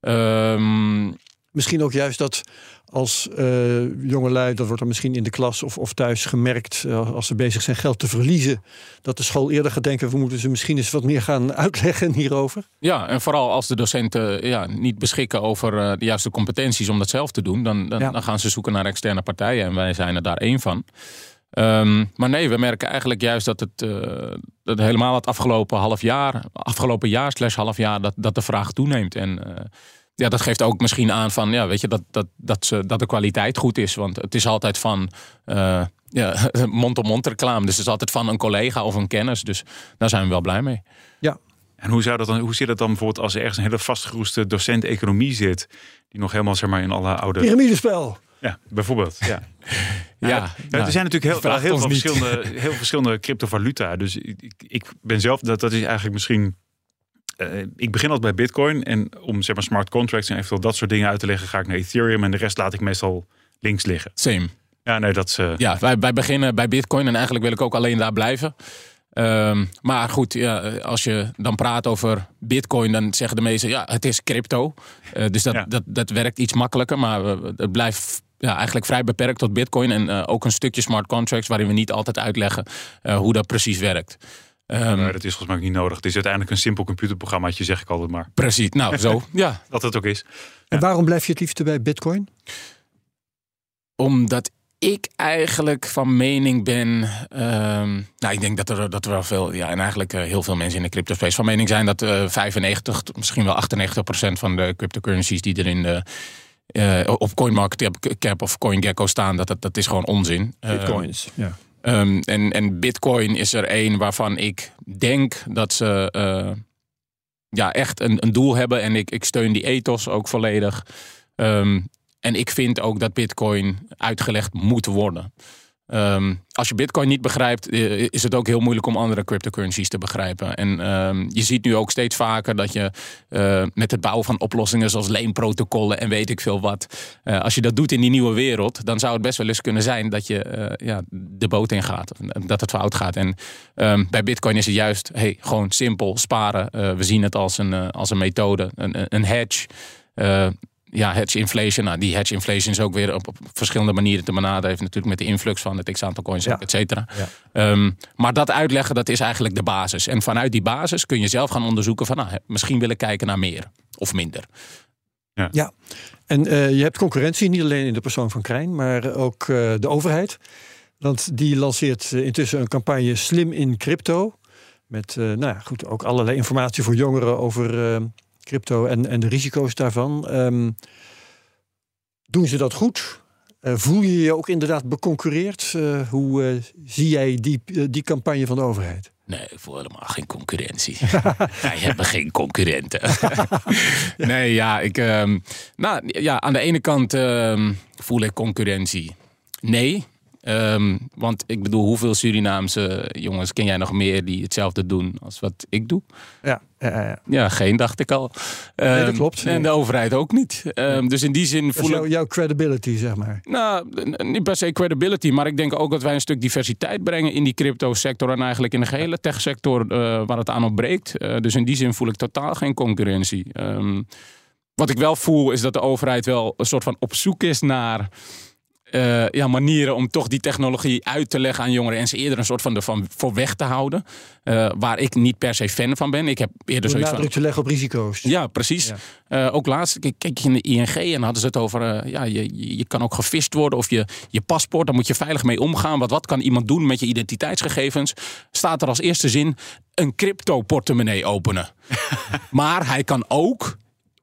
Um, misschien ook juist dat als uh, jongelui, dat wordt dan misschien in de klas of, of thuis gemerkt, uh, als ze bezig zijn geld te verliezen, dat de school eerder gaat denken, we moeten ze misschien eens wat meer gaan uitleggen hierover. Ja, en vooral als de docenten ja, niet beschikken over uh, de juiste competenties om dat zelf te doen, dan, dan, ja. dan gaan ze zoeken naar externe partijen en wij zijn er daar één van. Um, maar nee, we merken eigenlijk juist dat het uh, dat helemaal het afgelopen half jaar, afgelopen jaar slash half jaar, dat, dat de vraag toeneemt. En uh, ja, dat geeft ook misschien aan van, ja, weet je, dat, dat, dat, ze, dat de kwaliteit goed is. Want het is altijd van uh, ja, mond-op-mond reclame. Dus het is altijd van een collega of een kennis. Dus daar zijn we wel blij mee. Ja. En hoe, zou dat dan, hoe zit het dan bijvoorbeeld als er ergens een hele vastgeroeste docent economie zit, die nog helemaal zeg maar in alle oude. Pyramidespel. Ja, bijvoorbeeld. Ja. Ja, Ja, nou, er zijn natuurlijk heel, heel, veel verschillende, heel verschillende cryptovaluta. Dus ik, ik- ben zelf, dat, dat is eigenlijk misschien. eh, ik begin altijd bij Bitcoin. En om zeg maar smart contracts en eventueel dat soort dingen uit te leggen, ga ik naar Ethereum. En de rest laat ik meestal links liggen. Same. Ja, nee, dat is. eh, Ja, wij, wij beginnen bij Bitcoin en eigenlijk wil ik ook alleen daar blijven. Ehm, maar goed, ja, als je dan praat over Bitcoin, dan zeggen de meesten ja, het is crypto. Eh, dus dat, Ja. dat, dat werkt iets makkelijker, maar het blijft ja, eigenlijk vrij beperkt tot Bitcoin. En eh, ook een stukje smart contracts waarin we niet altijd uitleggen eh, hoe dat precies werkt. Ehm, maar dat is volgens mij ook niet nodig. Het is uiteindelijk een simpel computerprogrammaatje, zeg ik altijd maar. Precies, nou zo. Ja, Dat het ook is. En waarom blijf je het liefste bij Bitcoin? Omdat ik eigenlijk van mening ben. ehm, nou, ik denk dat er, dat er wel veel. Ja, en eigenlijk eh, heel veel mensen in de crypto space van mening zijn dat eh 95, tot misschien wel 98 procent van de cryptocurrencies die er in de. Eh, op CoinMarketCap of CoinGecko staan, dat, dat, dat is gewoon onzin. Bitcoins. ja. Ehm, en, en Bitcoin is er één waarvan ik denk dat ze eh, ja, echt een, een doel hebben. En ik, ik steun die ethos ook volledig. Ehm, en ik vind ook dat Bitcoin uitgelegd moet worden. Ehm, als je Bitcoin niet begrijpt, is het ook heel moeilijk om andere cryptocurrencies te begrijpen. En ehm, je ziet nu ook steeds vaker dat je eh, met het bouwen van oplossingen zoals leenprotocollen en weet ik veel wat. eh, als je dat doet in die nieuwe wereld, dan zou het best wel eens kunnen zijn dat je eh, ja, de boot ingaat. Dat het fout gaat. En ehm, bij Bitcoin is het juist hey, gewoon simpel sparen. We zien het als een, als een methode, een, een hedge. Ja, hedge inflation. Nou, die hedge inflation is ook weer op, op verschillende manieren te benaderen. Heeft natuurlijk met de influx van het x-aantal coins, Ja. et cetera. Ja. Ehm, maar dat uitleggen, dat is eigenlijk de basis. En vanuit die basis kun je zelf gaan onderzoeken van... Nou, misschien willen kijken naar meer of minder. En eh, je hebt concurrentie, niet alleen in de persoon van Krijn, maar ook eh, de overheid. Want die lanceert eh, intussen een campagne Slim in Crypto. Met eh, nou ja, goed, ook allerlei informatie voor jongeren over eh, crypto en, en de risico's daarvan. Ehm, doen ze dat goed? Eh, voel je je ook inderdaad beconcurreerd? Eh, hoe eh, zie jij die, die campagne van de overheid? Nee, ik voel helemaal geen concurrentie. Wij hebben geen concurrenten. nee, ja, ik, ehm, nou, ja, aan de ene kant ehm, voel ik concurrentie. Nee. Want ik bedoel, hoeveel Surinaamse jongens ken jij nog meer die hetzelfde doen als wat ik doe? Ja, ja. Ja, geen, dacht ik al. dat Ehm, klopt. En de overheid ook niet. Ehm, dus in die zin voel ik. jouw, jouw credibility, zeg maar. Nou, niet per se credibility, maar ik denk ook dat wij een stuk diversiteit brengen in die crypto-sector en eigenlijk in de gehele tech-sector eh, waar het aan ontbreekt. Eh, dus in die zin voel ik totaal geen concurrentie. Ehm, wat ik wel voel is dat de overheid wel een soort van op zoek is naar eh, ja, manieren om toch die technologie uit te leggen aan jongeren en ze eerder een soort van ervan voor weg te houden. Eh, waar ik niet per se fan van ben. Ik heb eerder zoiets van. nadruk te leggen op risico's. Ja, precies. Ja. Eh, ook laatst keek ik in de ING en hadden ze het over... ja, je, je- kan ook gevist worden of je, je paspoort, daar moet je veilig mee omgaan. Wat, wat kan iemand doen met je identiteitsgegevens? Staat er als eerste zin een crypto-portemonnee openen. maar hij kan ook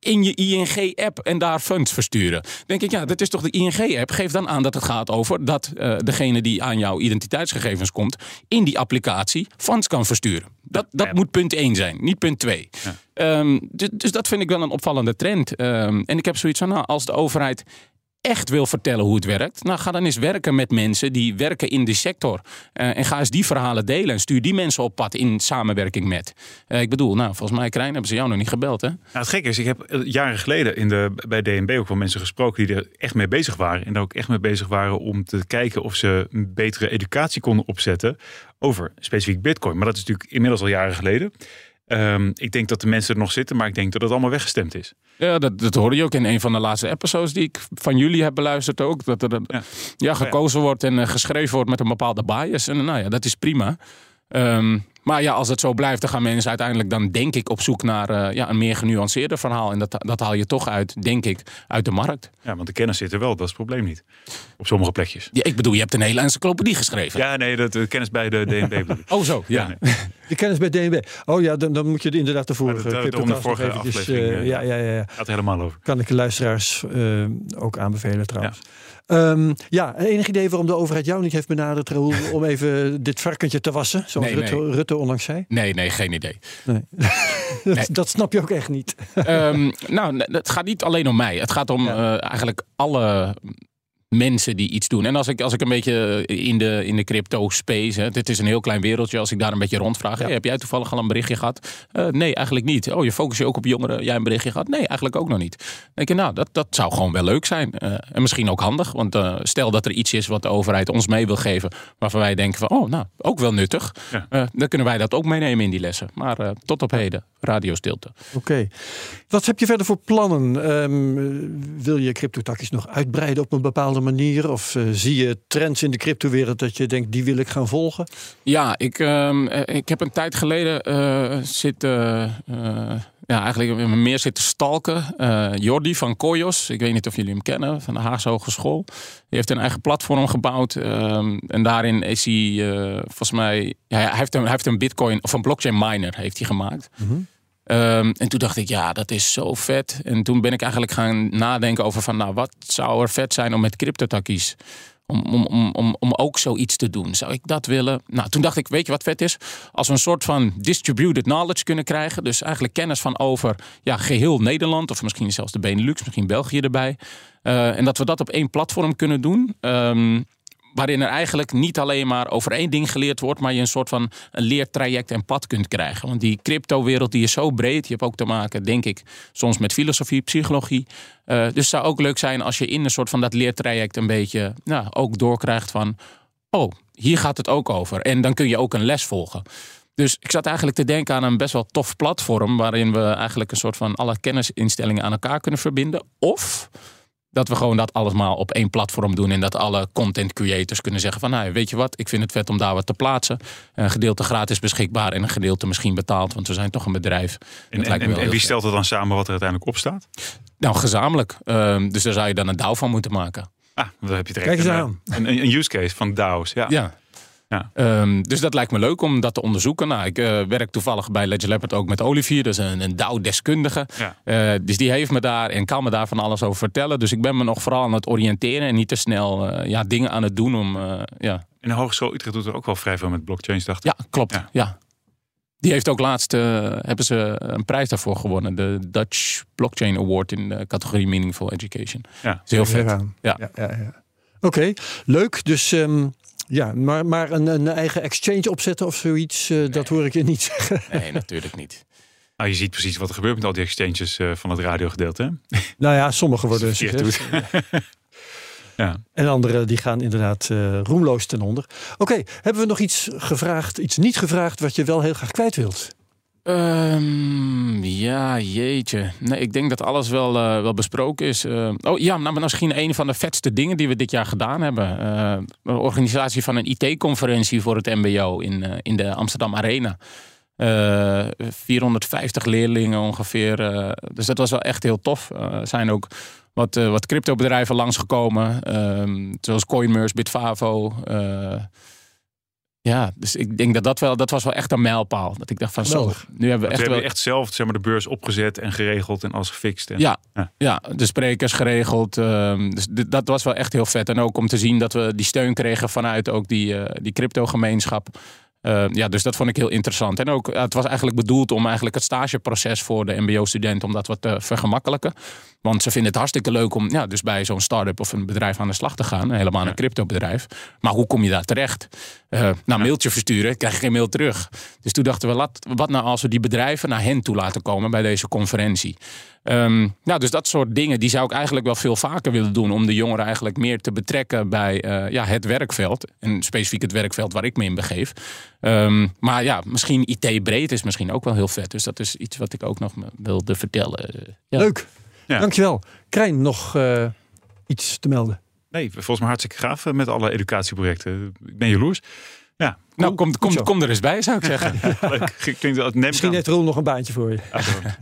in je ING-app en daar funds versturen. Denk ik, ja, dat is toch de ING-app? Geef dan aan dat het gaat over dat eh, degene die aan jouw identiteitsgegevens komt... in die applicatie funds kan versturen. Dat, dat Ja. moet punt 1 zijn, niet punt 2. Ehm, dus, dus dat vind ik wel een opvallende trend. Ehm, en ik heb zoiets van, nou, als de overheid echt wil vertellen hoe het werkt, nou ga dan eens werken met mensen die werken in die sector. Eh, en ga eens die verhalen delen en stuur die mensen op pad in samenwerking met. Eh, ik bedoel, nou, volgens mij, Krijn, hebben ze jou nog niet gebeld, hè? Nou, het gekke is, ik heb eh, jaren geleden in de, bij DNB ook wel mensen gesproken die er echt mee bezig waren. En daar ook echt mee bezig waren om te kijken of ze een betere educatie konden opzetten over specifiek Bitcoin. Maar dat is natuurlijk inmiddels al jaren geleden. Ehm, ik denk dat de mensen er nog zitten, maar ik denk dat het allemaal weggestemd is. Ja, dat, dat hoorde je ook in een van de laatste episodes die ik van jullie heb beluisterd ook. Dat er ja. Ja, gekozen wordt en uh, geschreven wordt met een bepaalde bias. En nou ja, dat is prima. Um, maar ja, als het zo blijft, dan gaan mensen uiteindelijk dan denk ik op zoek naar uh, ja, een meer genuanceerder verhaal. En dat, dat haal je toch uit, denk ik, uit de markt. Ja, want de kennis zit er wel, dat is het probleem niet. Op sommige plekjes. Ja, ik bedoel, je hebt een hele encyclopedie geschreven. Ja, nee, de, de kennis bij de DNB. oh zo, ja. ja nee. De kennis bij DNB. Oh ja, dan, dan moet je inderdaad de vorige de, de vorige aflevering. Uh, ja, ja, ja, ja. Gaat helemaal over. Kan ik de luisteraars uh, ook aanbevelen trouwens. Ja. Um, ja, enig idee waarom de overheid jou niet heeft benaderd, Raoul, om even dit varkentje te wassen, zoals nee, Rutte, nee. Rutte onlangs zei? Nee, nee, geen idee. Nee. dat, snap je ook echt niet. um, nou, het gaat niet alleen om mij. Het gaat om uh, eigenlijk alle mensen die iets doen. En als ik, als ik een beetje in de, in de crypto space, hè, dit is een heel klein wereldje, als ik daar een beetje rondvraag, hey, heb jij toevallig al een berichtje gehad? Uh, nee, eigenlijk niet. Oh, je focus je ook op jongeren, jij een berichtje gehad? Nee, eigenlijk ook nog niet. Dan denk je, nou, dat, dat zou gewoon wel leuk zijn. Uh, en misschien ook handig, want uh, stel dat er iets is wat de overheid ons mee wil geven, waarvan wij denken van, oh, nou, ook wel nuttig. Ja. dan kunnen wij dat ook meenemen in die lessen. Maar tot op heden, radiostilte. Oké. Okay. Wat heb je verder voor plannen? Um, wil je cryptotakjes nog uitbreiden op een bepaalde manier? Of uh, zie je trends in de cryptowereld dat je denkt, die wil ik gaan volgen? Ja, ik, um, ik heb een tijd geleden uh, zitten... ja, eigenlijk meer zitten stalken. Jordi van Koyos, ik weet niet of jullie hem kennen, van de Haagse Hogeschool. Die heeft een eigen platform gebouwd. Um, en daarin is hij, volgens mij... Ja, hij, heeft een, hij heeft een bitcoin, of een blockchain miner heeft hij gemaakt. Mm -hmm. Um, en toen dacht ik, ja, dat is zo vet. En toen ben ik eigenlijk gaan nadenken over van, nou, wat zou er vet zijn om met cryptotakkies om, om, om, om, om ook zoiets te doen. Zou ik dat willen? Nou, toen dacht ik, weet je wat vet is? Als we een soort van distributed knowledge kunnen krijgen. Dus eigenlijk kennis van over ja, geheel Nederland. Of misschien zelfs de Benelux, misschien België erbij. Uh, en dat we dat op één platform kunnen doen. Um, waarin er eigenlijk niet alleen maar over één ding geleerd wordt, maar je een soort van een leertraject en pad kunt krijgen. Want die crypto-wereld die is zo breed. Je hebt ook te maken, denk ik, soms met filosofie, psychologie. Uh, dus het zou ook leuk zijn als je in een soort van dat leertraject een beetje nou, ook doorkrijgt van, oh, hier gaat het ook over. En dan kun je ook een les volgen. Dus ik zat eigenlijk te denken aan een best wel tof platform waarin we eigenlijk een soort van alle kennisinstellingen aan elkaar kunnen verbinden. Of dat we gewoon dat allemaal op één platform doen. En dat alle content creators kunnen zeggen van... nou, weet je wat, ik vind het vet om daar wat te plaatsen. Een gedeelte gratis beschikbaar en een gedeelte misschien betaald. Want we zijn toch een bedrijf. En, en, en, en wie stelt er dan samen wat er uiteindelijk op staat? Nou, gezamenlijk. Uh, dus daar zou je dan een DAO van moeten maken. Ah, dan heb je direct Kijk eens aan. Een, een, use case van DAO's. Ja. ja. Ja. Um, dus dat lijkt me leuk om dat te onderzoeken. Nou, ik uh, werk toevallig bij Ledger Leopard ook met Olivier, dus een, een DAO-deskundige. Ja. Uh, dus die heeft me daar en kan me daar van alles over vertellen. Dus ik ben me nog vooral aan het oriënteren en niet te snel uh, ja, dingen aan het doen om. ja. In de Hogeschool Utrecht doet er ook wel vrij veel met blockchains, dacht ik. Ja, klopt. Ja. ja. Die heeft ook laatst hebben ze een prijs daarvoor gewonnen. De Dutch Blockchain Award in de categorie Meaningful Education. Ja, is heel vet. Ja. ja, ja, ja. Oké, okay, leuk. Dus um, ja, maar, maar een, een eigen exchange opzetten of zoiets, uh, nee. dat hoor ik je niet zeggen. Nee, natuurlijk niet. Nou, je ziet precies wat er gebeurt met al die exchanges uh, van het radiogedeelte. Nou ja, sommige worden succes. ja. En andere die gaan inderdaad uh, roemloos ten onder. Oké, okay, hebben we nog iets gevraagd, iets niet gevraagd wat je wel heel graag kwijt wilt? Um, ja, jeetje. Nee, ik denk dat alles wel, uh, wel besproken is. Uh, oh ja, nou, misschien een van de vetste dingen die we dit jaar gedaan hebben. De organisatie van een IT-conferentie voor het MBO in, in de Amsterdam Arena. 450 leerlingen ongeveer. dus dat was wel echt heel tof. Er zijn ook wat, wat cryptobedrijven langsgekomen. Ehm, zoals Coinmerce, Bitfavo. Ja, dus ik denk dat dat wel, dat was wel echt een mijlpaal. Dat ik dacht van zo, nu hebben we echt, we wel... echt zelf zeg maar, de beurs opgezet en geregeld en alles gefixt. En... Ja, ja, ja. de sprekers geregeld. Uh, dus dat was wel echt heel vet. En ook om te zien dat we die steun kregen vanuit ook die, uh, die crypto gemeenschap. Uh, ja, dus dat vond ik heel interessant. En ook, het was eigenlijk bedoeld om eigenlijk het stageproces voor de MBO-studenten om dat wat te vergemakkelijken. Want ze vinden het hartstikke leuk om ja, dus bij zo'n start-up of een bedrijf aan de slag te gaan. Helemaal een ja. crypto-bedrijf. Maar hoe kom je daar terecht? Uh, nou, ja. mailtje versturen, krijg je geen mail terug. Dus toen dachten we, laat, wat nou als we die bedrijven naar hen toe laten komen bij deze conferentie? Um, nou, dus dat soort dingen, die zou ik eigenlijk wel veel vaker willen doen. Om de jongeren eigenlijk meer te betrekken bij uh, ja, het werkveld. En specifiek het werkveld waar ik me in begeef. Um, maar ja, misschien IT breed is misschien ook wel heel vet. Dus dat is iets wat ik ook nog wilde vertellen. Ja. Leuk. Ja. Dankjewel. Krijn, nog uh, iets te melden? Nee, volgens mij hartstikke gaaf met alle educatieprojecten. Ik ben jaloers. Nou, kom, kom, kom er eens bij, zou ik zeggen. Klinkt, Misschien heeft Roel nog een baantje voor je.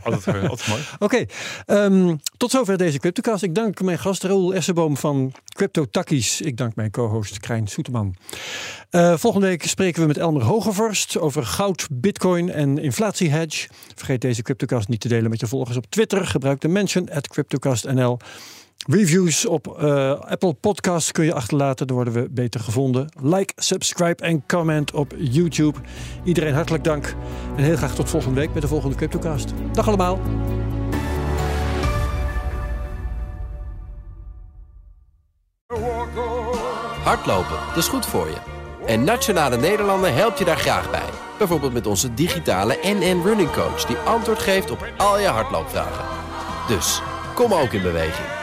altijd, altijd, mooi. Oké, um, tot zover deze CryptoCast. Ik dank mijn gast Roel Essenboom van Crypto Takkies. Ik dank mijn co-host Krijn Soeterman. Uh, volgende week spreken we met Elmer Hogevorst over goud, bitcoin en inflatiehedge. Vergeet deze CryptoCast niet te delen met je volgers op Twitter. Gebruik de mention at CryptoCastNL. Reviews op uh, Apple Podcasts kun je achterlaten. Dan worden we beter gevonden. Like, subscribe en comment op YouTube. Iedereen hartelijk dank. En heel graag tot volgende week met de volgende CryptoCast. Dag allemaal. Hardlopen, dat is goed voor je. En Nationale Nederlanden helpt je daar graag bij. Bijvoorbeeld met onze digitale NN Running Coach... die antwoord geeft op al je hardloopvragen. Dus, kom ook in beweging.